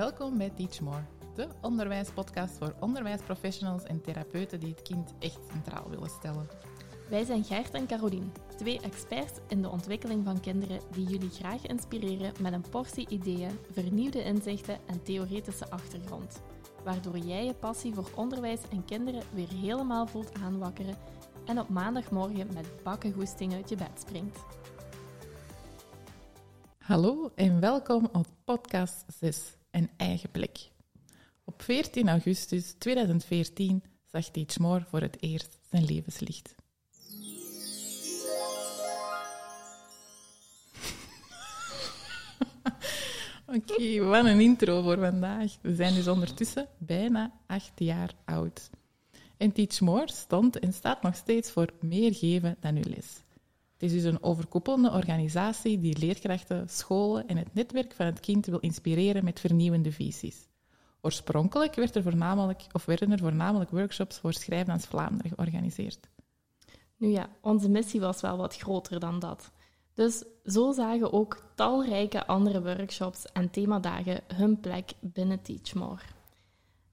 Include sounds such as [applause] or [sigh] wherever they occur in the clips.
Welkom bij Teach More, de onderwijspodcast voor onderwijsprofessionals en therapeuten die het kind echt centraal willen stellen. Wij zijn Gert en Carolien, twee experts in de ontwikkeling van kinderen die jullie graag inspireren met een portie ideeën, vernieuwde inzichten en theoretische achtergrond. Waardoor jij je passie voor onderwijs en kinderen weer helemaal voelt aanwakkeren en op maandagmorgen met bakken goesting uit je bed springt. Hallo en welkom op podcast 6, Een eigen plek. Op 14 augustus 2014 zag Teach More voor het eerst zijn levenslicht. [laughs] Oké, wat een intro voor vandaag. We zijn dus ondertussen bijna acht jaar oud. En Teach More stond en staat nog steeds voor meer geven dan uw les. Het is dus een overkoepelende organisatie die leerkrachten, scholen en het netwerk van het kind wil inspireren met vernieuwende visies. Oorspronkelijk werd er voornamelijk, of werden er voornamelijk workshops voor Schrijfdans Vlaanderen georganiseerd. Nu ja, onze missie was wel wat groter dan dat. Dus zo zagen ook talrijke andere workshops en themadagen hun plek binnen Teachmore.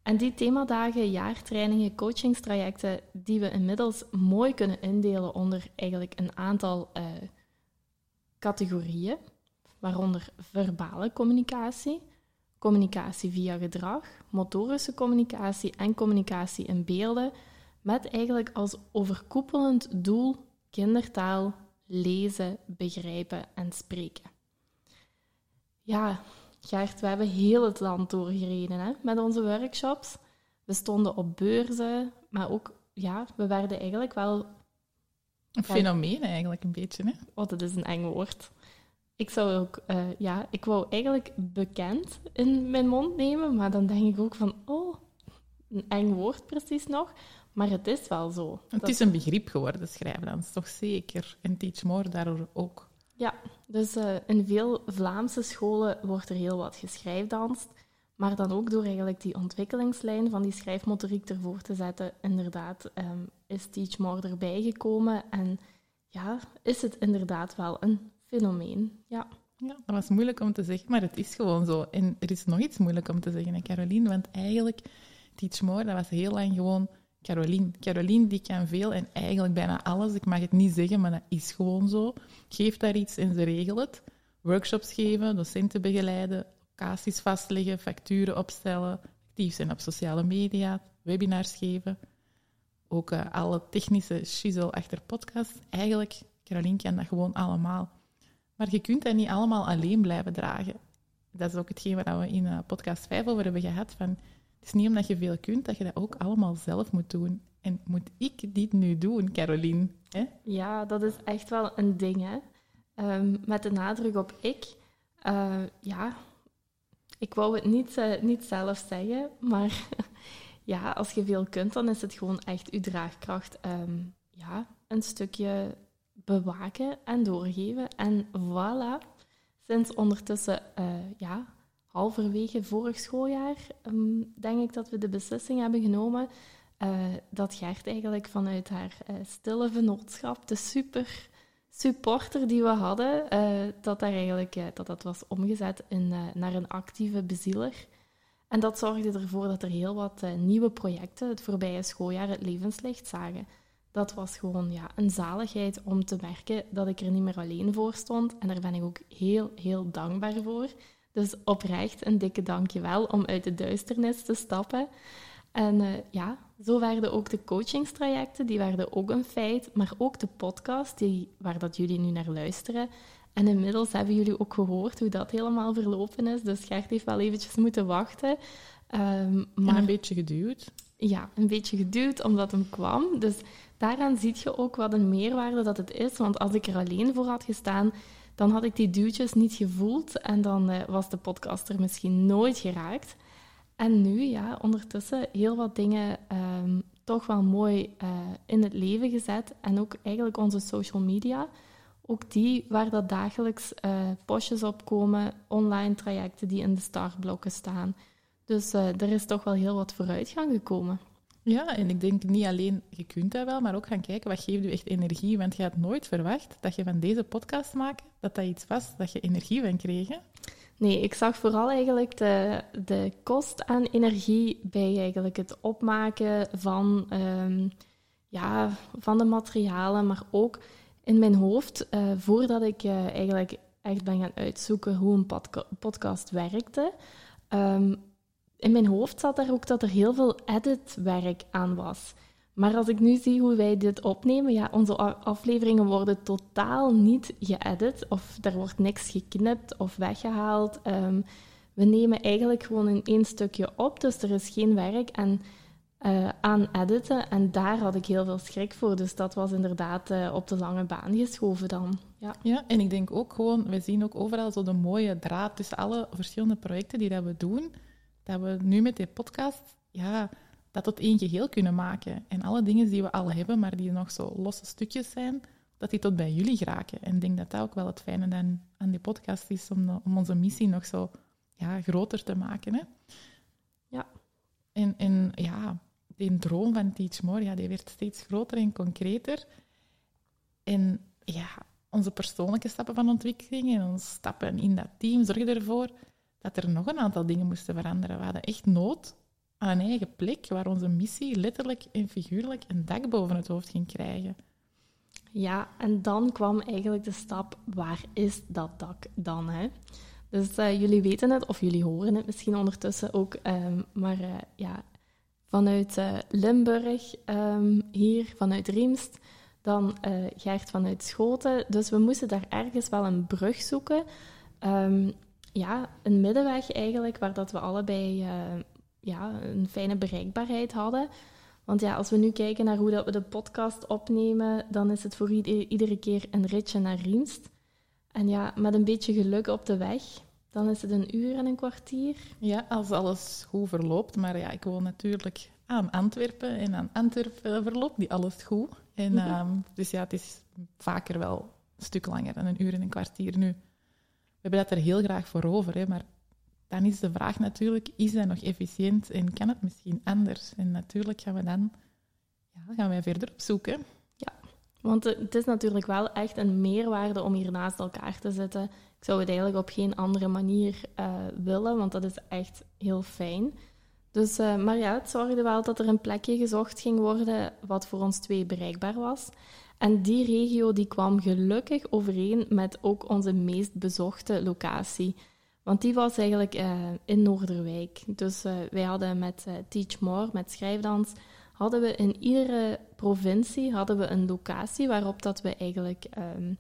En die themadagen, jaartrainingen, coachingstrajecten, die we inmiddels mooi kunnen indelen onder eigenlijk een aantal uh, categorieën, waaronder verbale communicatie, communicatie via gedrag, motorische communicatie en communicatie in beelden, met eigenlijk als overkoepelend doel kindertaal lezen, begrijpen en spreken. Ja, Gert, we hebben heel het land doorgereden hè, met onze workshops. We stonden op beurzen, maar ook, ja, we werden eigenlijk wel... Een fenomeen eigenlijk, een beetje, hè? Oh, dat is een eng woord. Ik zou ook, uh, ja, ik wou eigenlijk bekend in mijn mond nemen, maar dan denk ik ook van, oh, een eng woord precies nog. Maar het is wel zo. Het is een begrip geworden, schrijven dan, toch zeker. En Teach More daardoor ook. Ja, dus uh, in veel Vlaamse scholen wordt er heel wat geschrijfdanst. Maar dan ook door eigenlijk die ontwikkelingslijn van die schrijfmotoriek ervoor te zetten, inderdaad, um, is Teach More erbij gekomen. En ja, is het inderdaad wel een fenomeen. Ja. ja, dat was moeilijk om te zeggen, maar het is gewoon zo. En er is nog iets moeilijk om te zeggen, Caroline, want eigenlijk, Teach More, dat was heel lang gewoon Caroline. Caroline die kan veel en eigenlijk bijna alles. Ik mag het niet zeggen, maar dat is gewoon zo. Geef daar iets en ze regelen het. Workshops geven, docenten begeleiden, locaties vastleggen, facturen opstellen, actief zijn op sociale media, webinars geven. Ook uh, alle technische shizzle achter podcast. Eigenlijk, Caroline kan dat gewoon allemaal. Maar je kunt dat niet allemaal alleen blijven dragen. Dat is ook hetgeen waar we in uh, podcast 5 over hebben gehad. Van, is niet omdat je veel kunt dat je dat ook allemaal zelf moet doen. En moet ik dit nu doen, Caroline? Hè? Ja, dat is echt wel een ding, hè. Um, met de nadruk op ik. Uh, ja, ik wou het niet, uh, niet zelf zeggen, maar [laughs] ja, als je veel kunt, dan is het gewoon echt je draagkracht um, ja, een stukje bewaken en doorgeven. En voilà, sinds ondertussen uh, ja, halverwege vorig schooljaar, um, denk ik dat we de beslissing hebben genomen uh, dat Gert eigenlijk vanuit haar uh, stille vennootschap, de super supporter die we hadden, uh, dat, daar eigenlijk, dat dat was omgezet in, naar een actieve bezieler. En dat zorgde ervoor dat er heel wat nieuwe projecten het voorbije schooljaar het levenslicht zagen. Dat was gewoon ja, een zaligheid om te merken dat ik er niet meer alleen voor stond. En daar ben ik ook heel, heel dankbaar voor. Dus oprecht een dikke dankjewel om uit de duisternis te stappen. En uh, ja, zo werden ook de coachingstrajecten, die werden ook een feit, maar ook de podcast, die, waar dat jullie nu naar luisteren. En inmiddels hebben jullie ook gehoord hoe dat helemaal verlopen is. Dus Gert heeft wel eventjes moeten wachten. Um, maar en een beetje geduwd. Ja, een beetje geduwd omdat hem kwam. Dus daaraan zie je ook wat een meerwaarde dat het is. Want als ik er alleen voor had gestaan, dan had ik die duwtjes niet gevoeld en dan uh, was de podcast er misschien nooit geraakt. En nu, ja, ondertussen heel wat dingen um, toch wel mooi uh, in het leven gezet. En ook eigenlijk onze social media. Ook die waar dat dagelijks uh, postjes op komen, online trajecten die in de startblokken staan. Dus er is toch wel heel wat vooruitgang gekomen. Ja, en ik denk niet alleen, je kunt dat wel, maar ook gaan kijken wat geeft je echt energie. Want je had nooit verwacht dat je van deze podcast maken, dat dat iets was dat je energie van kreeg. Nee, ik zag vooral eigenlijk de, de kost aan energie bij eigenlijk het opmaken van, ehm, ja, van de materialen, maar ook in mijn hoofd, uh, voordat ik uh, eigenlijk echt ben gaan uitzoeken hoe een podca podcast werkte. Um, in mijn hoofd zat er ook dat er heel veel editwerk aan was. Maar als ik nu zie hoe wij dit opnemen, ja, onze afleveringen worden totaal niet geëdit of er wordt niks geknipt of weggehaald. Um, we nemen eigenlijk gewoon in één stukje op, dus er is geen werk en, uh, aan editen. En daar had ik heel veel schrik voor, dus dat was inderdaad uh, op de lange baan geschoven dan. Ja. ja, en ik denk ook gewoon, we zien ook overal zo de mooie draad tussen alle verschillende projecten die dat we doen, dat we nu met die podcast, ja dat tot één geheel kunnen maken. En alle dingen die we al hebben, maar die nog zo losse stukjes zijn, dat die tot bij jullie geraken. En ik denk dat dat ook wel het fijne dan aan die podcast is, om, om onze missie nog zo ja, groter te maken. Hè? Ja. En, en ja, die droom van Teach More, ja, die werd steeds groter en concreter. En ja, onze persoonlijke stappen van ontwikkeling en onze stappen in dat team zorgen ervoor dat er nog een aantal dingen moesten veranderen. We hadden echt nood aan een eigen plek waar onze missie letterlijk en figuurlijk een dak boven het hoofd ging krijgen. Ja, en dan kwam eigenlijk de stap, waar is dat dak dan? Hè? Dus uh, jullie weten het, of jullie horen het misschien ondertussen ook, um, maar uh, ja, vanuit uh, Limburg, um, hier vanuit Riemst, dan Gert vanuit Schoten. Dus we moesten daar ergens wel een brug zoeken. Um, ja, een middenweg eigenlijk, waar dat we allebei ja, een fijne bereikbaarheid hadden. Want ja, als we nu kijken naar hoe dat we de podcast opnemen, dan is het voor iedere keer een ritje naar Riemst. En ja, met een beetje geluk op de weg, dan is het een uur en een kwartier. Ja, als alles goed verloopt. Maar ja, ik woon natuurlijk aan Antwerpen en aan Antwerpen verloopt niet alles goed. En, mhm. ehm, dus ja, het is vaker wel een stuk langer dan een uur en een kwartier nu. We hebben dat er heel graag voor over, hè, maar dan is de vraag natuurlijk, is dat nog efficiënt en kan het misschien anders? En natuurlijk gaan we dan ja, gaan wij verder opzoeken. Ja, want het is natuurlijk wel echt een meerwaarde om hier naast elkaar te zitten. Ik zou het eigenlijk op geen andere manier uh, willen, want dat is echt heel fijn. Dus, uh, maar ja, het zorgde wel dat er een plekje gezocht ging worden wat voor ons twee bereikbaar was. En die regio die kwam gelukkig overeen met ook onze meest bezochte locatie. Want die was eigenlijk uh, in Noorderwijk. Dus uh, wij hadden met uh, Teach More, met schrijfdans, hadden we in iedere provincie hadden we een locatie waarop dat we eigenlijk um,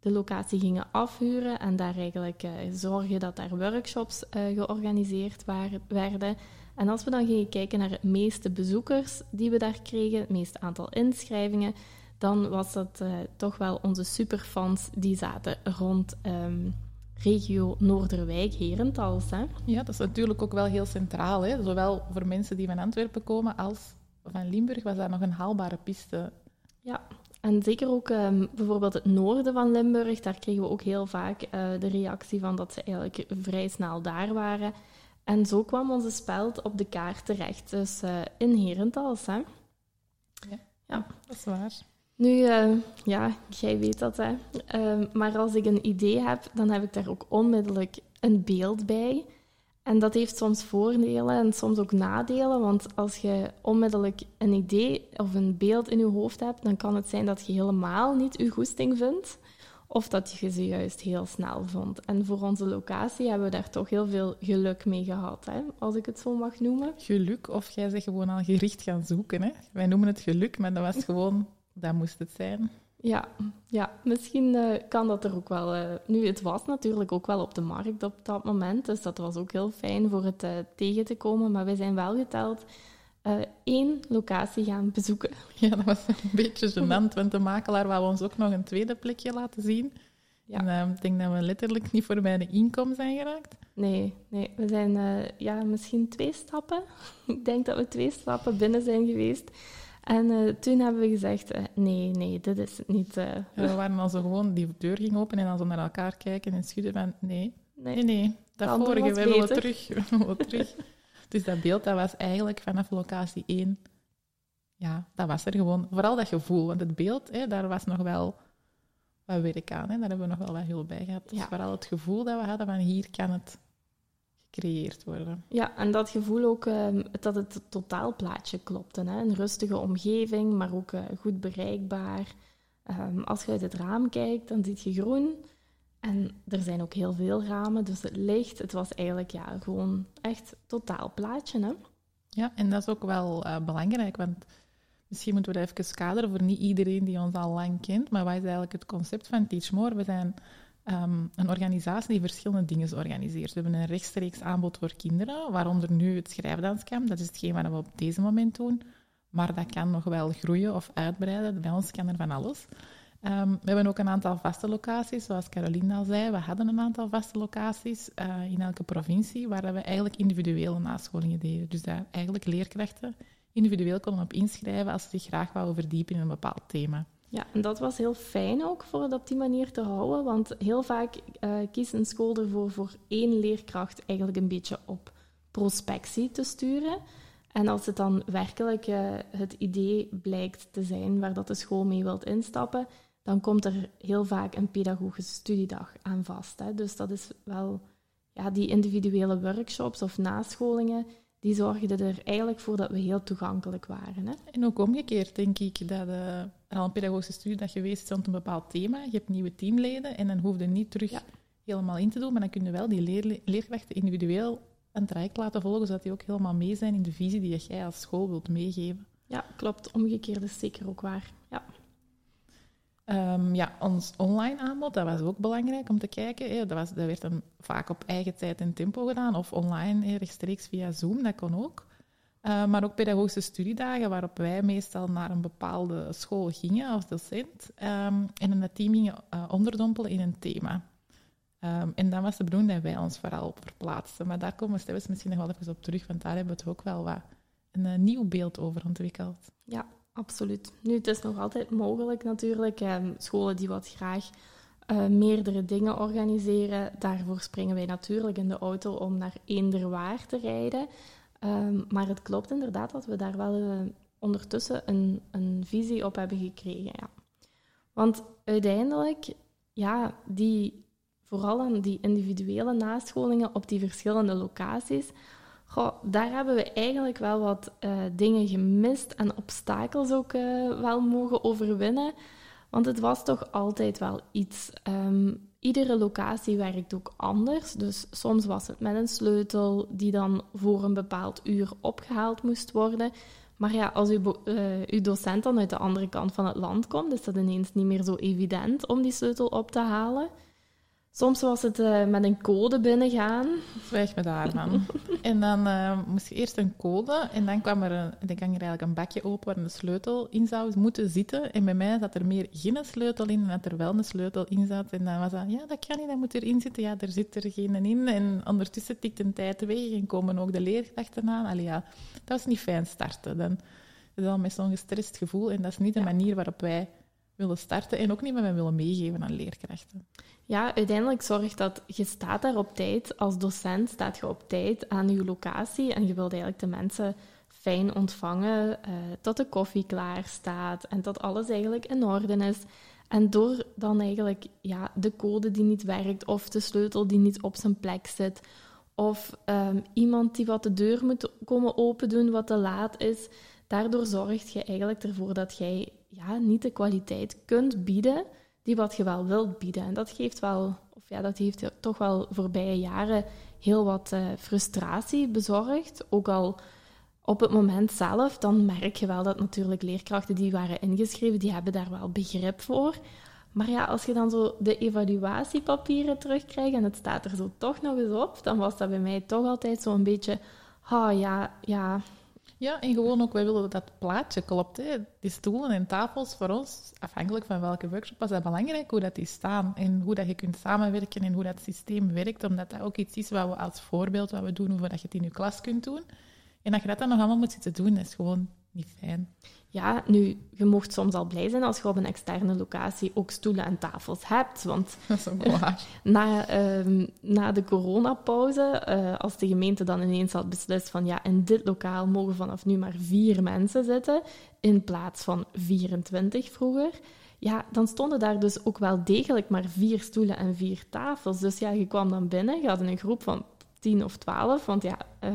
de locatie gingen afhuren en daar eigenlijk zorgen dat daar workshops georganiseerd waren, werden. En als we dan gingen kijken naar het meeste bezoekers die we daar kregen, het meeste aantal inschrijvingen, dan was dat toch wel onze superfans die zaten rond... Um, regio Noorderwijk, Herentals. Hè? Ja, dat is natuurlijk ook wel heel centraal. Hè? Zowel voor mensen die van Antwerpen komen als van Limburg was dat nog een haalbare piste. Ja, en zeker ook um, bijvoorbeeld het noorden van Limburg, daar kregen we ook heel vaak uh, de reactie van dat ze eigenlijk vrij snel daar waren. En zo kwam onze speld op de kaart terecht, dus uh, in Herentals. Hè? Ja, ja, dat is waar. Nu, uh, ja, jij weet dat, hè. Uh, maar als ik een idee heb, dan heb ik daar ook onmiddellijk een beeld bij. En dat heeft soms voordelen en soms ook nadelen. Want als je onmiddellijk een idee of een beeld in je hoofd hebt, dan kan het zijn dat je helemaal niet je goesting vindt. Of dat je ze juist heel snel vond. En voor onze locatie hebben we daar toch heel veel geluk mee gehad, hè? als ik het zo mag noemen. Geluk, of jij zegt gewoon al gericht gaan zoeken. Hè? Wij noemen het geluk, maar dat was gewoon dat moest het zijn. Ja, ja misschien uh, kan dat er ook wel. Uh, nu, het was natuurlijk ook wel op de markt op dat moment, dus dat was ook heel fijn voor het uh, tegen te komen. Maar we zijn wel geteld één locatie gaan bezoeken. [laughs] Ja, dat was een beetje gênant, want de makelaar wou ons ook nog een tweede plekje laten zien. Ja. En ik denk dat we letterlijk niet voorbij de inkom zijn geraakt. Nee, nee. we zijn ja, misschien twee stappen. [laughs] ik denk dat we twee stappen binnen zijn geweest. En uh, toen hebben we gezegd, uh, nee, nee, dit is het niet. Uh. we waren al zo gewoon, die deur ging open en dan zo naar elkaar kijken en schudden van, nee, nee, nee, nee dat vorige, we willen terug. [laughs] We willen terug. dus dat beeld, dat was eigenlijk vanaf locatie 1, ja, dat was er gewoon. Vooral dat gevoel, want het beeld, hè, daar was nog wel wat werk aan. Hè. Daar hebben we nog wel wat hulp bij gehad. Dus Ja. vooral het gevoel dat we hadden van hier kan het gecreëerd worden. Ja, en dat gevoel ook ehm, dat het totaalplaatje klopte. Hè? Een rustige omgeving, maar ook eh, goed bereikbaar. Ehm, als je uit het raam kijkt, dan zie je groen. En er zijn ook heel veel ramen, dus het licht. Het was eigenlijk ja, gewoon echt totaalplaatje. Hè? Ja, en dat is ook wel eh, belangrijk, want misschien moeten we dat even kaderen voor niet iedereen die ons al lang kent. Maar wat is eigenlijk het concept van Teach More? We zijn ehm, een organisatie die verschillende dingen organiseert. We hebben een rechtstreeks aanbod voor kinderen, waaronder nu het schrijfdanskamp. Dat is hetgeen wat we op deze moment doen. Maar dat kan nog wel groeien of uitbreiden. Bij ons kan er van alles. Ehm, we hebben ook een aantal vaste locaties, zoals Caroline al zei. We hadden een aantal vaste locaties eh, in elke provincie, waar we eigenlijk individuele nascholingen deden. Dus daar eigenlijk leerkrachten individueel konden op inschrijven als ze zich graag wouden verdiepen in een bepaald thema. Ja, en dat was heel fijn ook voor het op die manier te houden, want heel vaak eh, kiest een school ervoor voor één leerkracht eigenlijk een beetje op prospectie te sturen. En als het dan werkelijk eh, het idee blijkt te zijn waar dat de school mee wilt instappen, dan komt er heel vaak een pedagogische studiedag aan vast. Hè. Dus dat is wel ja, die individuele workshops of nascholingen, die zorgden er eigenlijk voor dat we heel toegankelijk waren. Hè. En ook omgekeerd denk ik dat eh, al een pedagogische studiedag geweest is rond een bepaald thema. Je hebt nieuwe teamleden en dan hoef je niet terug Ja. helemaal in te doen, maar dan kun je wel die leerkrachten individueel een traject laten volgen, zodat die ook helemaal mee zijn in de visie die jij als school wilt meegeven. Ja, klopt. Omgekeerd is zeker ook waar. Ja. Ehm, ja, ons online aanbod, dat was ook belangrijk om te kijken. Dat, was, dat werd dan vaak op eigen tijd en tempo gedaan, of online, rechtstreeks via Zoom, dat kon ook. Eh, maar ook pedagogische studiedagen, waarop wij meestal naar een bepaalde school gingen als docent ehm, en in het team gingen eh, onderdompelen in een thema. Ehm, en dan was de bedoeling dat wij ons vooral op verplaatsten. Maar daar komen we misschien nog wel even op terug, want daar hebben we het ook wel wat een eh, nieuw beeld over ontwikkeld. Ja, absoluut. Nu, het is nog altijd mogelijk natuurlijk. ehm, scholen die wat graag eh, meerdere dingen organiseren, daarvoor springen wij natuurlijk in de auto om naar Eenderwaar te rijden. Ehm, maar het klopt inderdaad dat we daar wel eh, ondertussen een, een visie op hebben gekregen. Ja. Want uiteindelijk, ja, die, vooral aan die individuele nascholingen op die verschillende locaties, Goh, daar hebben we eigenlijk wel wat eh, dingen gemist en obstakels ook eh, wel mogen overwinnen. Want het was toch altijd wel iets. Ehm, iedere locatie werkt ook anders. Dus soms was het met een sleutel die dan voor een bepaald uur opgehaald moest worden. Maar ja, als uw, eh, uw docent dan uit de andere kant van het land komt, is dat ineens niet meer zo evident om die sleutel op te halen. Soms was het eh, met een code binnengaan. Zwijg me daar, man. [laughs] en dan eh, moest je eerst een code en dan kwam er een, dan ging er eigenlijk een bakje open waar een sleutel in zou moeten zitten. En bij mij zat er meer geen sleutel in en dat er wel een sleutel in zat. En dan was dat, ja, dat kan niet, dat moet erin zitten. Ja, er zit er geen in. En ondertussen tikt een tijd weg en komen ook de leerkrachten aan. Allee, ja, dat was niet fijn starten. Dan is dat met zo'n gestrest gevoel en dat is niet de Ja. manier waarop wij willen starten en ook niet wij willen meegeven aan leerkrachten. Ja, uiteindelijk zorgt dat je staat daar op tijd. Als docent staat je op tijd aan je locatie en je wilt eigenlijk de mensen fijn ontvangen, eh, tot de koffie klaar staat en dat alles eigenlijk in orde is. En door dan eigenlijk ja, de code die niet werkt of de sleutel die niet op zijn plek zit of ehm, iemand die wat de deur moet komen open doen wat te laat is, daardoor zorgt je eigenlijk ervoor dat jij ja, niet de kwaliteit kunt bieden die wat je wel wilt bieden. En dat geeft wel, of ja, dat heeft toch wel voorbije jaren heel wat eh, frustratie bezorgd. Ook al op het moment zelf, dan merk je wel dat natuurlijk leerkrachten die waren ingeschreven, die hebben daar wel begrip voor. Maar ja, als je dan zo de evaluatiepapieren terugkrijgt en het staat er zo toch nog eens op, dan was dat bij mij toch altijd zo'n beetje, ah ja, ja, Ja, en gewoon ook, wij willen dat dat plaatje klopt. Hè. Die stoelen en tafels voor ons, afhankelijk van welke workshop, was dat belangrijk hoe dat die staan en hoe dat je kunt samenwerken en hoe dat systeem werkt, omdat dat ook iets is wat we als voorbeeld wat we doen, hoe dat je het in je klas kunt doen. En dat je dat dan nog allemaal moet zitten doen, is gewoon niet fijn. Ja, nu, je mocht soms al blij zijn als je op een externe locatie ook stoelen en tafels hebt. Want [laughs] Dat is ook wel waar. [laughs] na, ehm, na de coronapauze, eh, als de gemeente dan ineens had beslist van ja, in dit lokaal mogen vanaf nu maar vier mensen zitten, in plaats van 24 vroeger, ja, dan stonden daar dus ook wel degelijk maar vier stoelen en vier tafels. Dus ja, je kwam dan binnen, je had een groep van tien of twaalf, want ja, uh,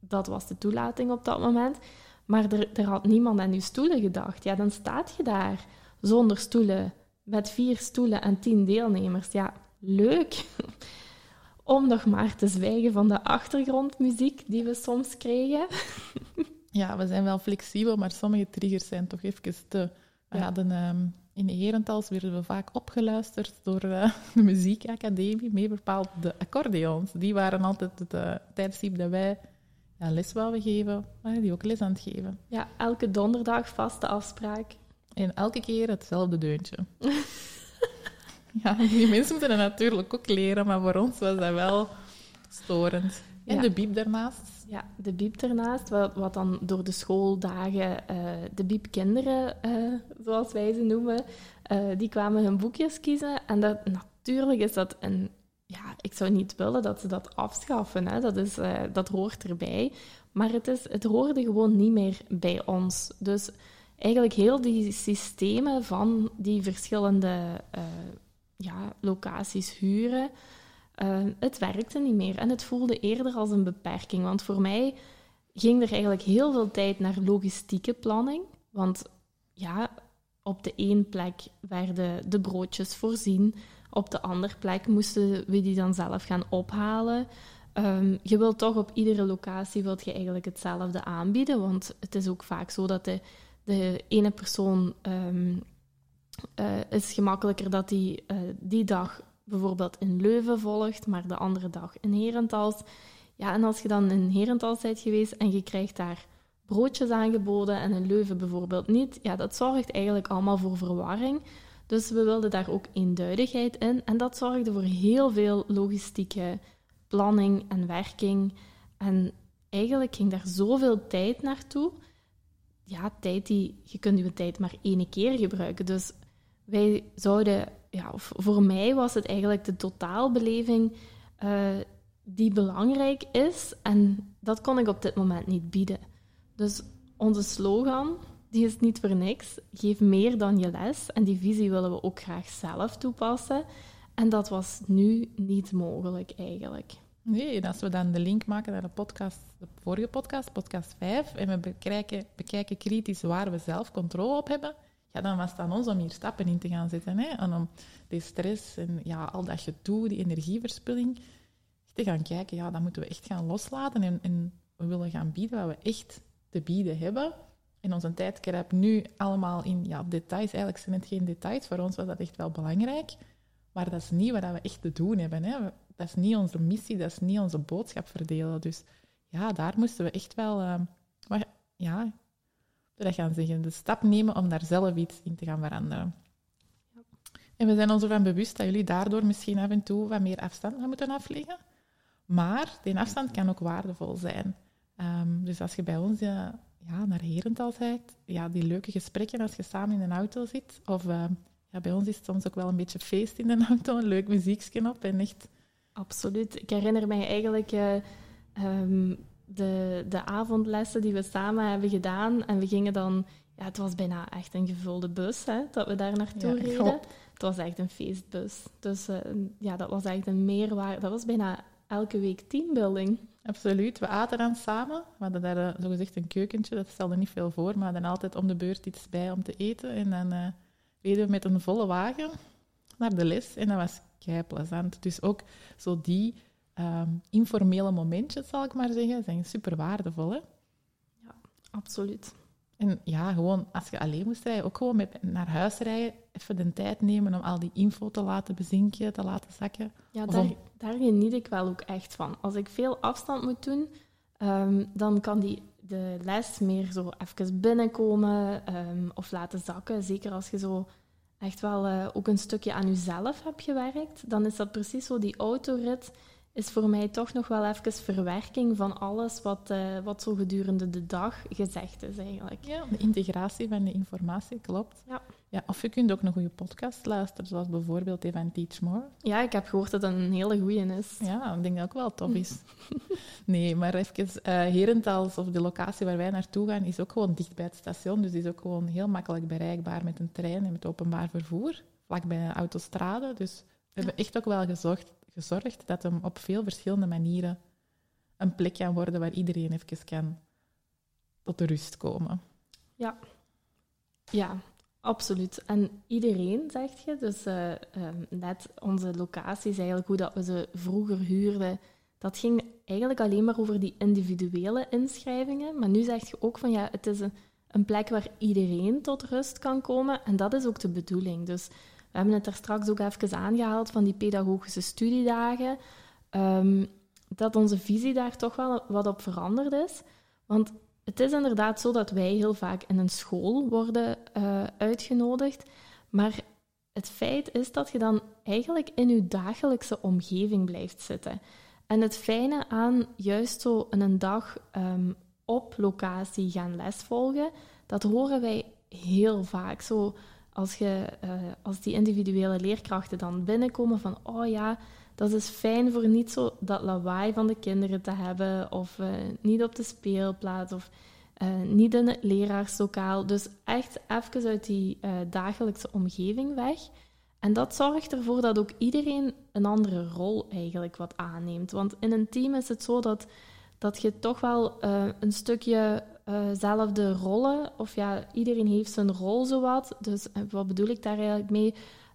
dat was de toelating op dat moment. Maar er, er had niemand aan je stoelen gedacht. Ja, dan staat je daar zonder stoelen, met vier stoelen en tien deelnemers. Ja, leuk. [laughs] Om nog maar te zwijgen van de achtergrondmuziek die we soms kregen. [laughs] Ja, we zijn wel flexibel, maar sommige triggers zijn toch even te... We hadden um, in Herentals werden we vaak opgeluisterd door uh, [laughs] de muziekacademie, meer bepaald de accordeons. Die waren altijd het uh, tijdstip dat wij ja, les wouden geven, die ook les aan het geven. Ja, elke donderdag vaste afspraak. En elke keer hetzelfde deuntje. [laughs] ja, die mensen moeten het natuurlijk ook leren, maar voor ons was dat wel storend. En de biep daarnaast. Ja, de biep daarnaast, wat, wat dan door de schooldagen uh, de biepkinderen, uh, zoals wij ze noemen, uh, die kwamen hun boekjes kiezen. En dat, natuurlijk is dat een... Ja, ik zou niet willen dat ze dat afschaffen, hè. Dat, is, dat hoort erbij. Maar het, is, het hoorde gewoon niet meer bij ons. Dus eigenlijk heel die systemen van die verschillende ja, locaties huren... Uh, het werkte niet meer en het voelde eerder als een beperking. Want voor mij ging er eigenlijk heel veel tijd naar logistieke planning. Want ja, op de ene plek werden de broodjes voorzien, op de andere plek moesten we die dan zelf gaan ophalen. Um, je wilt toch op iedere locatie wilt je eigenlijk hetzelfde aanbieden, want het is ook vaak zo dat de, de ene persoon um, is gemakkelijker dat die uh, die dag bijvoorbeeld in Leuven volgt, maar de andere dag in Herentals. Ja, en als je dan in Herentals bent geweest en je krijgt daar broodjes aangeboden en in Leuven bijvoorbeeld niet, ja, dat zorgt eigenlijk allemaal voor verwarring. Dus we wilden daar ook eenduidigheid in. En dat zorgde voor heel veel logistieke planning en werking. En eigenlijk ging daar zoveel tijd naartoe. Ja, tijd die... Je kunt je tijd maar één keer gebruiken. Dus wij zouden ja, voor mij was het eigenlijk de totaalbeleving uh, die belangrijk is. En dat kon ik op dit moment niet bieden. Dus onze slogan, die is niet voor niks. Geef meer dan je les. En die visie willen we ook graag zelf toepassen. En dat was nu niet mogelijk eigenlijk. Nee, als we dan de link maken naar de podcast, de vorige podcast, podcast 5, en we bekijken, bekijken kritisch waar we zelf controle op hebben, ja, dan was het aan ons om hier stappen in te gaan zetten. Hè? En om die stress en ja, al dat gedoe, die energieverspilling, te gaan kijken, ja, dat moeten we echt gaan loslaten. En, en we willen gaan bieden wat we echt te bieden hebben. En onze tijd kruipt nu allemaal in ja, details. Eigenlijk zijn het geen details. Voor ons was dat echt wel belangrijk. Maar dat is niet wat we echt te doen hebben. Hè? Dat is niet onze missie, dat is niet onze boodschap verdelen. Dus ja, daar moesten we echt wel... Uh, maar ja, dat gaan zeggen. De stap nemen om daar zelf iets in te gaan veranderen. Ja. En we zijn ons ervan bewust dat jullie daardoor misschien af en toe wat meer afstand gaan moeten afleggen. Maar die afstand kan ook waardevol zijn. Um, dus als je bij ons uh, ja, naar Herental kijkt, ja, die leuke gesprekken als je samen in een auto zit, of uh, ja, bij ons is het soms ook wel een beetje feest in de auto, een leuk muziekje op en echt... Absoluut. Ik herinner mij eigenlijk... Uh, um, de, de avondlessen die we samen hebben gedaan. En we gingen dan... Ja, het was bijna echt een gevulde bus, hè, dat we daar naartoe ja, reden. Het was echt een feestbus. Dus uh, ja, dat was echt een meerwaarde. Dat was bijna elke week teambuilding. Absoluut. We aten dan samen. We hadden daar uh, zogezegd een keukentje. Dat stelde niet veel voor, maar hadden altijd om de beurt iets bij om te eten. En dan uh, reden we met een volle wagen naar de les. En dat was kei plezant. Dus ook zo die um, informele momentjes, zal ik maar zeggen, zijn super waardevol. Hè? Ja, absoluut. En ja, gewoon als je alleen moest rijden, ook gewoon met, naar huis rijden, even de tijd nemen om al die info te laten bezinken, te laten zakken. Ja, daar, daar geniet ik wel ook echt van. Als ik veel afstand moet doen, um, dan kan die, de les meer zo even binnenkomen um, of laten zakken. Zeker als je zo echt wel uh, ook een stukje aan jezelf hebt gewerkt, dan is dat precies zo die autorit is voor mij toch nog wel even verwerking van alles wat, uh, wat zo gedurende de dag gezegd is eigenlijk. Ja, de integratie van de informatie, klopt. Ja. Ja, of je kunt ook een goede podcast luisteren, zoals bijvoorbeeld die van Teach More. Ja, ik heb gehoord dat dat een hele goeie is. Ja, ik denk dat ook wel tof is. [laughs] nee, maar even, uh, Herentals, of de locatie waar wij naartoe gaan, is ook gewoon dicht bij het station. Dus is ook gewoon heel makkelijk bereikbaar met een trein en met openbaar vervoer. Vlakbij een autostrade. Dus we hebben echt ook wel gezorgd, gezorgd dat hem op veel verschillende manieren een plek kan worden waar iedereen even kan tot de rust komen. Ja. Ja, absoluut. En iedereen, zeg je, dus uh, net onze locaties, eigenlijk hoe dat we ze vroeger huurden, dat ging eigenlijk alleen maar over die individuele inschrijvingen. Maar nu zeg je ook van ja, het is een, een plek waar iedereen tot rust kan komen. En dat is ook de bedoeling. Dus we hebben het er straks ook even aangehaald van die pedagogische studiedagen. Um, dat onze visie daar toch wel wat op veranderd is. Want het is inderdaad zo dat wij heel vaak in een school worden uh, uitgenodigd. Maar het feit is dat je dan eigenlijk in je dagelijkse omgeving blijft zitten. En het fijne aan juist zo een dag um, op locatie gaan lesvolgen, dat horen wij heel vaak. Zo als, je, uh, als die individuele leerkrachten dan binnenkomen van, oh ja, dat is fijn voor niet zo dat lawaai van de kinderen te hebben, of uh, niet op de speelplaats, of uh, niet in het leraarslokaal. Dus echt even uit die dagelijkse omgeving weg. En dat zorgt ervoor dat ook iedereen een andere rol eigenlijk wat aanneemt. Want in een team is het zo dat, dat je toch wel een stukje zelfde rollen, of ja, iedereen heeft zijn rol zowat. Dus wat bedoel ik daar eigenlijk mee?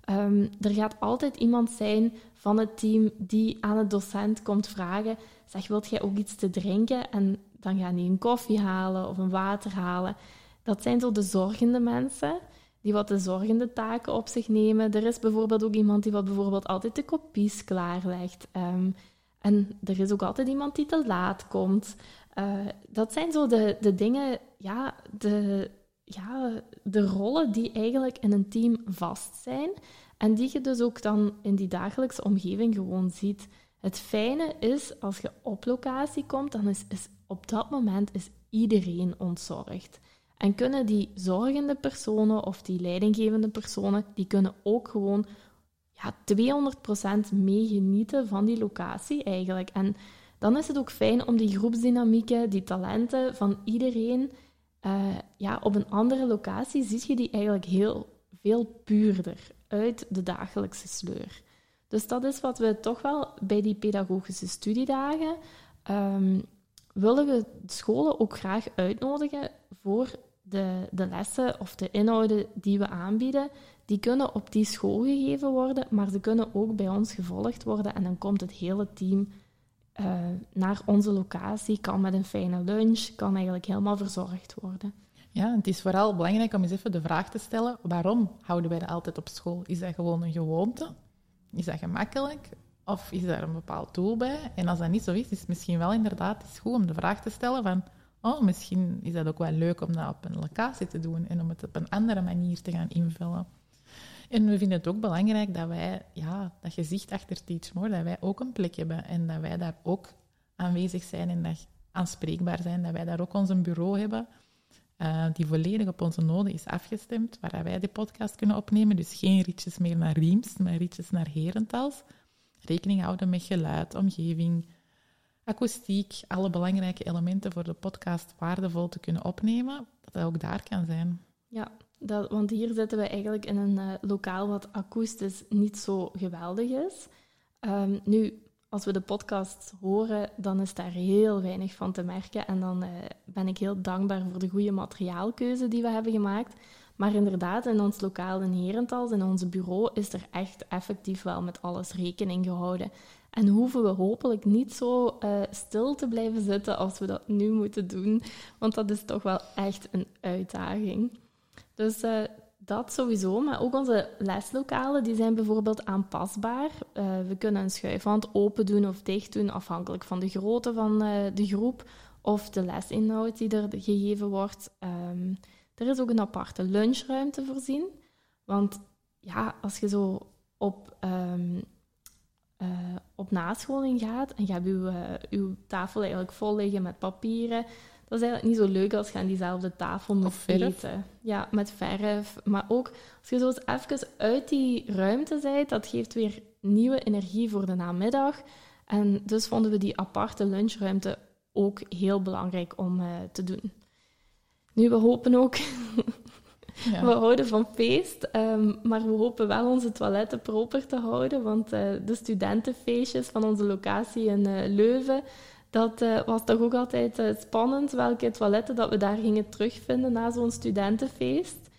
Um, er gaat altijd iemand zijn van het team die aan het docent komt vragen: zeg, wilt jij ook iets te drinken? En dan gaan die een koffie halen of een water halen. Dat zijn zo de zorgende mensen die wat de zorgende taken op zich nemen. Er is bijvoorbeeld ook iemand die wat bijvoorbeeld altijd de kopies klaarlegt. Um, en er is ook altijd iemand die te laat komt. Uh, dat zijn zo de, de dingen, ja, de, ja, de rollen die eigenlijk in een team vast zijn. En die je dus ook dan in die dagelijkse omgeving gewoon ziet. Het fijne is, als je op locatie komt, dan is, is op dat moment is iedereen ontzorgd. En kunnen die zorgende personen of die leidinggevende personen, die kunnen ook gewoon ja, 200% meegenieten van die locatie eigenlijk. En dan is het ook fijn om die groepsdynamieken, die talenten van iedereen, uh, ja, op een andere locatie zie je die eigenlijk heel veel puurder uit de dagelijkse sleur. Dus dat is wat we toch wel bij die pedagogische studiedagen um, willen we scholen ook graag uitnodigen voor de, de lessen of de inhouden die we aanbieden. Die kunnen op die school gegeven worden, maar ze kunnen ook bij ons gevolgd worden. En dan komt het hele team uh, naar onze locatie, kan met een fijne lunch, kan eigenlijk helemaal verzorgd worden. Ja, het is vooral belangrijk om eens even de vraag te stellen: waarom houden wij dat altijd op school? Is dat gewoon een gewoonte? Is dat gemakkelijk? Of is daar een bepaald doel bij? En als dat niet zo is, is het misschien wel inderdaad goed om de vraag te stellen van oh, misschien is dat ook wel leuk om dat op een locatie te doen en om het op een andere manier te gaan invullen. En we vinden het ook belangrijk dat wij, ja, dat gezicht achter Teach More, dat wij ook een plek hebben en dat wij daar ook aanwezig zijn en dat aanspreekbaar zijn, dat wij daar ook ons bureau hebben uh, die volledig op onze noden is afgestemd, waar wij de podcast kunnen opnemen. Dus geen ritjes meer naar Riems, maar ritjes naar Herentals. Rekening houden met geluid, omgeving, akoestiek, alle belangrijke elementen voor de podcast waardevol te kunnen opnemen, dat dat ook daar kan zijn. Ja, dat, want hier zitten we eigenlijk in een uh, lokaal wat akoestisch niet zo geweldig is. Um, nu, als we de podcast horen, dan is daar heel weinig van te merken. En dan uh, ben ik heel dankbaar voor de goede materiaalkeuze die we hebben gemaakt. Maar inderdaad, in ons lokaal in Herentals, in ons bureau, is er echt effectief wel met alles rekening gehouden. En hoeven we hopelijk niet zo uh, stil te blijven zitten als we dat nu moeten doen. Want dat is toch wel echt een uitdaging. Dus uh, dat sowieso, maar ook onze leslokalen die zijn bijvoorbeeld aanpasbaar. Uh, we kunnen een schuifwand open doen of dicht doen, afhankelijk van de grootte van uh, de groep of de lesinhoud die er gegeven wordt. Um, er is ook een aparte lunchruimte voorzien. Want ja, als je zo op, uh, op nascholing gaat en je hebt uw, uw tafel eigenlijk vol liggen met papieren, dat is eigenlijk niet zo leuk als je aan diezelfde tafel moet eten. Ja, met verf. Maar ook als je zo eens even uit die ruimte bent, dat geeft weer nieuwe energie voor de namiddag. En dus vonden we die aparte lunchruimte ook heel belangrijk om eh, te doen. Nu, we hopen ook [laughs] Ja. we houden van feest, ehm, maar we hopen wel onze toiletten proper te houden, want eh, de studentenfeestjes van onze locatie in eh, Leuven, dat eh, was toch ook altijd eh, spannend welke toiletten dat we daar gingen terugvinden na zo'n studentenfeest.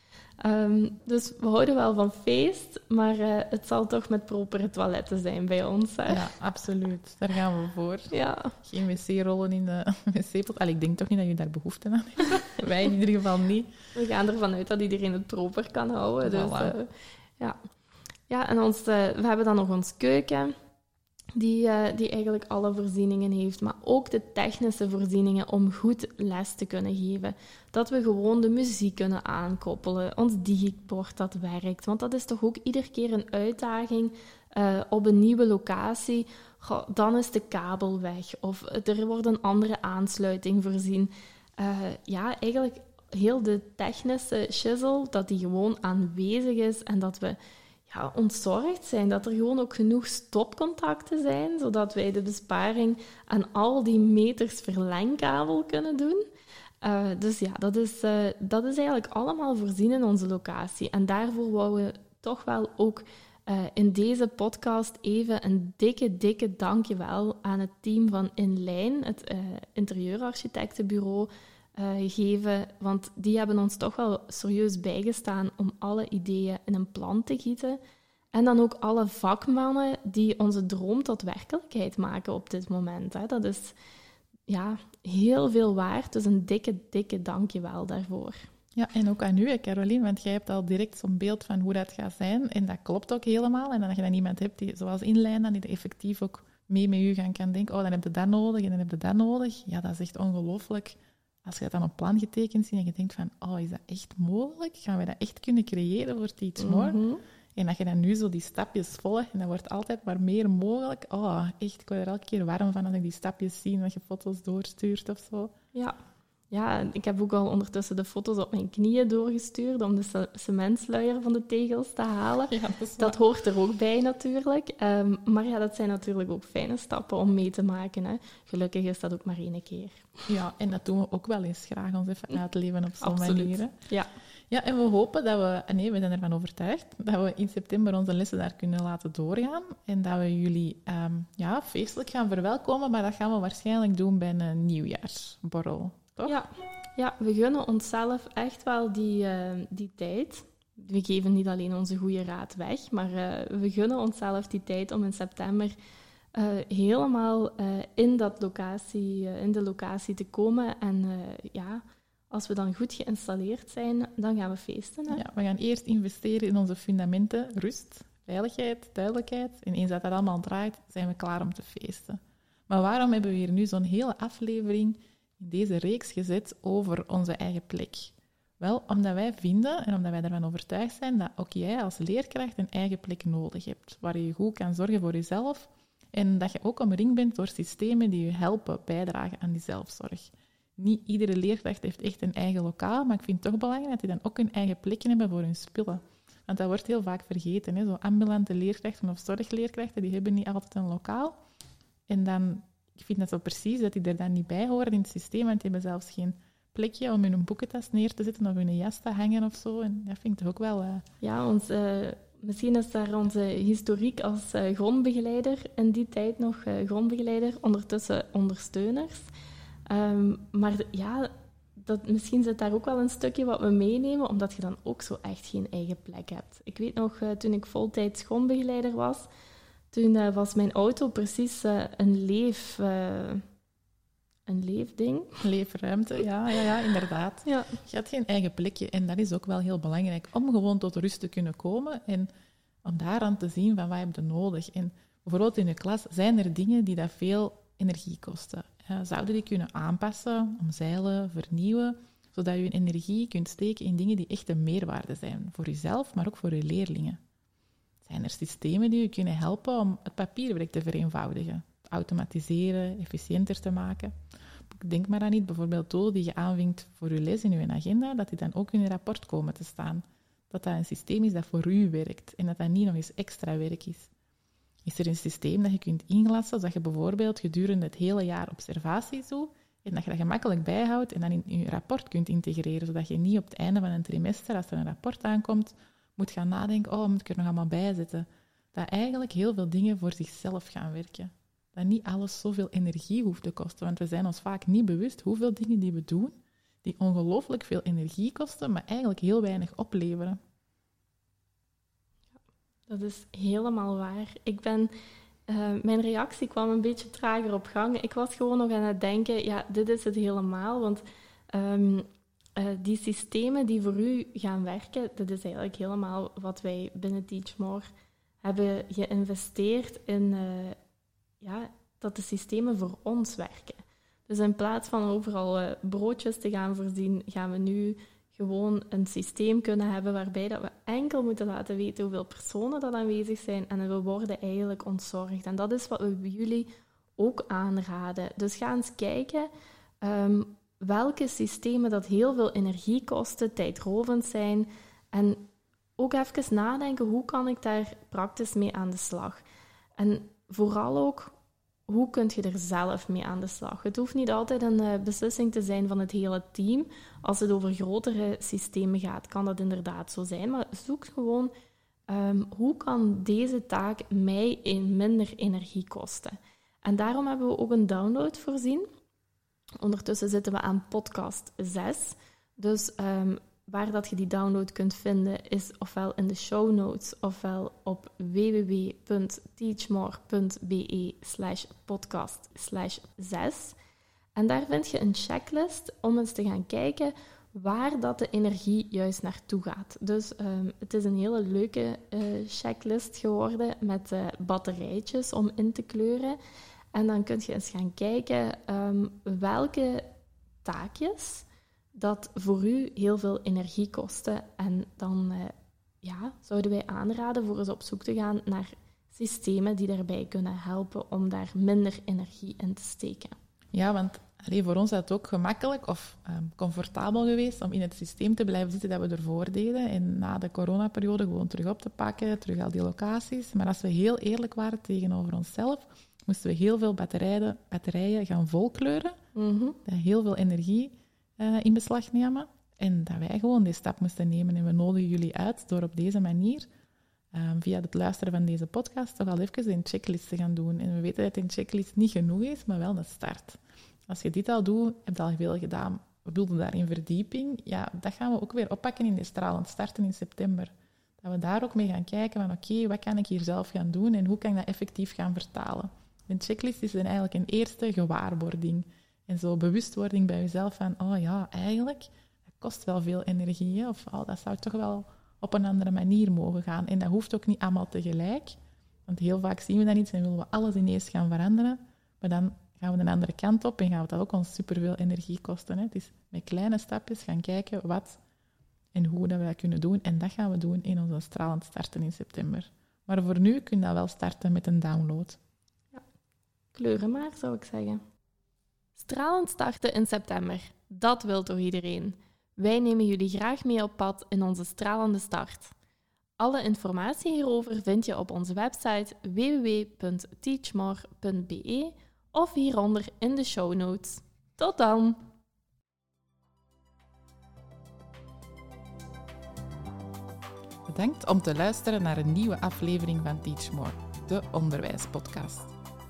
Ehm, dus we houden wel van feest, maar eh, het zal toch met propere toiletten zijn bij ons. Hè? ja, absoluut. Daar gaan we voor. Ja. Geen wc-rollen in de [laughs] wc-pot. Allee, ik denk toch niet dat je daar behoefte aan hebt. [laughs] Wij in ieder geval niet. We gaan ervan uit dat iedereen het proper kan houden. Dus, Voilà. eh, ja. ja, en ons, we hebben dan nog ons keuken, die, eh, die eigenlijk alle voorzieningen heeft, maar ook de technische voorzieningen om goed les te kunnen geven. Dat we gewoon de muziek kunnen aankoppelen, ons digibord dat werkt. Want dat is toch ook iedere keer een uitdaging eh, op een nieuwe locatie. Dan is de kabel weg of er wordt een andere aansluiting voorzien. Eh, ja, eigenlijk heel de technische shizzle, dat die gewoon aanwezig is en dat we ja, ontzorgd zijn. Dat er gewoon ook genoeg stopcontacten zijn, zodat wij de besparing aan al die meters verlengkabel kunnen doen. Eh, dus ja, dat is, eh, dat is eigenlijk allemaal voorzien in onze locatie. En daarvoor wouden we toch wel ook eh, in deze podcast even een dikke, dikke dankjewel aan het team van Inlijn, het interieurarchitectenbureau, eh, geven. Want die hebben ons toch wel serieus bijgestaan om alle ideeën in een plan te gieten. En dan ook alle vakmannen die onze droom tot werkelijkheid maken op dit moment. Hè. Dat is ja, heel veel waard. Dus een dikke, dikke dankjewel daarvoor. Ja, en ook aan u, Caroline, want jij hebt al direct zo'n beeld van hoe dat gaat zijn. En dat klopt ook helemaal. En dan als je dan iemand hebt die, zoals inlijnen, die er effectief ook mee met u gaan kan denken, oh, dan heb je dat nodig en dan heb je dat nodig. Ja, dat is echt ongelooflijk. Als je dat dan op plan getekend ziet en je denkt van, oh, is dat echt mogelijk? Gaan we dat echt kunnen creëren voor iets more? Mhm. En dat je dan nu zo die stapjes volgt en dat wordt altijd maar meer mogelijk. Oh, echt, ik word er elke keer warm van als ik die stapjes zie en dat je foto's doorstuurt of zo. Ja. Ja, ik heb ook al ondertussen de foto's op mijn knieën doorgestuurd om de ce- cementsluier van de tegels te halen. Ja, dat hoort er ook bij natuurlijk. Ehm, maar ja, dat zijn natuurlijk ook fijne stappen om mee te maken. Hè. Gelukkig is dat ook maar één keer. Ja, en dat doen we ook wel eens graag, ons even uitleven op zo'n manier. Ja, Ja, en we hopen dat we, nee, we zijn ervan overtuigd, dat we in september onze lessen daar kunnen laten doorgaan. En dat we jullie ehm, ja, feestelijk gaan verwelkomen, maar dat gaan we waarschijnlijk doen bij een nieuwjaarsborrel. Toch? ja. ja we gunnen onszelf echt wel die, eh, die tijd. We geven niet alleen onze goede raad weg, maar eh, we gunnen onszelf die tijd om in september eh, helemaal in, dat locatie, in de locatie te komen. En ja, als we dan goed geïnstalleerd zijn, dan gaan we feesten. Hè? Ja, we gaan eerst investeren in onze fundamenten, rust, veiligheid, duidelijkheid. En eens dat dat allemaal draait, zijn we klaar om te feesten. Maar waarom hebben we hier nu zo'n hele aflevering in deze reeks gezet over onze eigen plek? Wel, omdat wij vinden en omdat wij ervan overtuigd zijn dat ook jij als leerkracht een eigen plek nodig hebt, waar je goed kan zorgen voor jezelf en dat je ook omringd bent door systemen die je helpen bijdragen aan die zelfzorg. Niet iedere leerkracht heeft echt een eigen lokaal, maar ik vind het toch belangrijk dat die dan ook een eigen plekje hebben voor hun spullen. Want dat wordt heel vaak vergeten. Hè? Zo ambulante leerkrachten of zorgleerkrachten, die hebben niet altijd een lokaal. En dan, ik vind dat zo precies dat die er dan niet bij horen in het systeem, want die hebben zelfs geen plekje om hun boekentas neer te zetten of hun jas te hangen of zo. En dat vind ik toch ook wel... eh, Ja, ons, eh, misschien is daar onze historiek als eh, grondbegeleider in die tijd nog grondbegeleider, ondertussen ondersteuners. Ehm, maar ja, dat, misschien zit daar ook wel een stukje wat we meenemen, omdat je dan ook zo echt geen eigen plek hebt. Ik weet nog, toen ik voltijds grondbegeleider was, toen eh, was mijn auto precies eh, een leef... eh, een leefding. leefruimte, ja, ja, ja, inderdaad. Ja. Je hebt geen eigen plekje en dat is ook wel heel belangrijk om gewoon tot rust te kunnen komen en om daaraan te zien van wat heb je nodig. En bijvoorbeeld in de klas zijn er dingen die dat veel energie kosten. Zouden die kunnen aanpassen, omzeilen, vernieuwen, zodat je je energie kunt steken in dingen die echt een meerwaarde zijn voor jezelf, maar ook voor je leerlingen. Zijn er systemen die je kunnen helpen om het papierwerk te vereenvoudigen, te automatiseren, efficiënter te maken? denk maar aan niet, bijvoorbeeld doelen die je aanvinkt voor je les in je agenda, dat die dan ook in je rapport komen te staan. Dat dat een systeem is dat voor u werkt en dat dat niet nog eens extra werk is. Is er een systeem dat je kunt inlassen, zodat je bijvoorbeeld gedurende het hele jaar observaties doet en dat je dat gemakkelijk bijhoudt en dan in je rapport kunt integreren, zodat je niet op het einde van een trimester, als er een rapport aankomt, moet gaan nadenken, oh, moet ik er nog allemaal bij zetten? Dat eigenlijk heel veel dingen voor zichzelf gaan werken. Dat niet alles zoveel energie hoeft te kosten, want we zijn ons vaak niet bewust hoeveel dingen die we doen, die ongelooflijk veel energie kosten, maar eigenlijk heel weinig opleveren. Dat is helemaal waar. Ik ben, uh, mijn reactie kwam een beetje trager op gang. Ik was gewoon nog aan het denken, ja, dit is het helemaal. Want um, uh, die systemen die voor u gaan werken, dat is eigenlijk helemaal wat wij binnen Teachmore hebben geïnvesteerd in uh, ja, dat de systemen voor ons werken. Dus in plaats van overal broodjes te gaan voorzien, gaan we nu gewoon een systeem kunnen hebben waarbij dat we enkel moeten laten weten hoeveel personen dat aanwezig zijn en we worden eigenlijk ontzorgd. En dat is wat we jullie ook aanraden. Dus ga eens kijken um, welke systemen dat heel veel energie kosten, tijdrovend zijn en ook even nadenken hoe kan ik daar praktisch mee aan de slag. En vooral ook hoe kun je er zelf mee aan de slag? Het hoeft niet altijd een uh, beslissing te zijn van het hele team. Als het over grotere systemen gaat, kan dat inderdaad zo zijn. Maar zoek gewoon um, hoe kan deze taak mij in minder energie kosten. En daarom hebben we ook een download voorzien. Ondertussen zitten we aan podcast 6. Dus um, Waar dat je die download kunt vinden is ofwel in de show notes ofwel op www.teachmore.be slash podcast slash 6. En daar vind je een checklist om eens te gaan kijken waar dat de energie juist naartoe gaat. Dus um, het is een hele leuke uh, checklist geworden met uh, batterijtjes om in te kleuren. En dan kun je eens gaan kijken um, welke taakjes dat voor u heel veel energie kostte. En dan uh, ja, zouden wij aanraden voor eens op zoek te gaan naar systemen die daarbij kunnen helpen om daar minder energie in te steken. Ja, want voor ons is het ook gemakkelijk of um, comfortabel geweest om in het systeem te blijven zitten dat we ervoor deden. En na de coronaperiode gewoon terug op te pakken, terug al die locaties. Maar als we heel eerlijk waren tegenover onszelf, moesten we heel veel batterijen, batterijen gaan volkleuren. Mm -hmm. Heel veel energie uh, in beslag nemen. En dat wij gewoon die stap moesten nemen. En we nodigen jullie uit door op deze manier, um, via het luisteren van deze podcast, toch al even een checklist te gaan doen. En we weten dat een checklist niet genoeg is, maar wel een start. Als je dit al doet, heb je al veel gedaan. We wilden daarin verdieping. Ja, dat gaan we ook weer oppakken in de stralend starten in september. Dat we daar ook mee gaan kijken van oké, wat kan ik hier zelf gaan doen en hoe kan ik dat effectief gaan vertalen. Een checklist is dan eigenlijk een eerste gewaarwording. En zo bewustwording bij jezelf van, oh ja, eigenlijk, dat kost wel veel energie. Of oh, dat zou toch wel op een andere manier mogen gaan. En dat hoeft ook niet allemaal tegelijk. Want heel vaak zien we dat niet en willen we alles ineens gaan veranderen. Maar dan gaan we een andere kant op en gaan we dat ook ons superveel energie kosten. Hè. Dus met kleine stapjes gaan kijken wat en hoe dat wij kunnen doen. En dat gaan we doen in onze stralend starten in september. Maar voor nu kun je dat wel starten met een download. Kleuren maar, zou ik zeggen. Stralend starten in september. Dat wil toch iedereen? Wij nemen jullie graag mee op pad in onze stralende start. Alle informatie hierover vind je op onze website www.teachmore.be of hieronder in de show notes. Tot dan! Bedankt om te luisteren naar een nieuwe aflevering van Teachmore, de onderwijspodcast.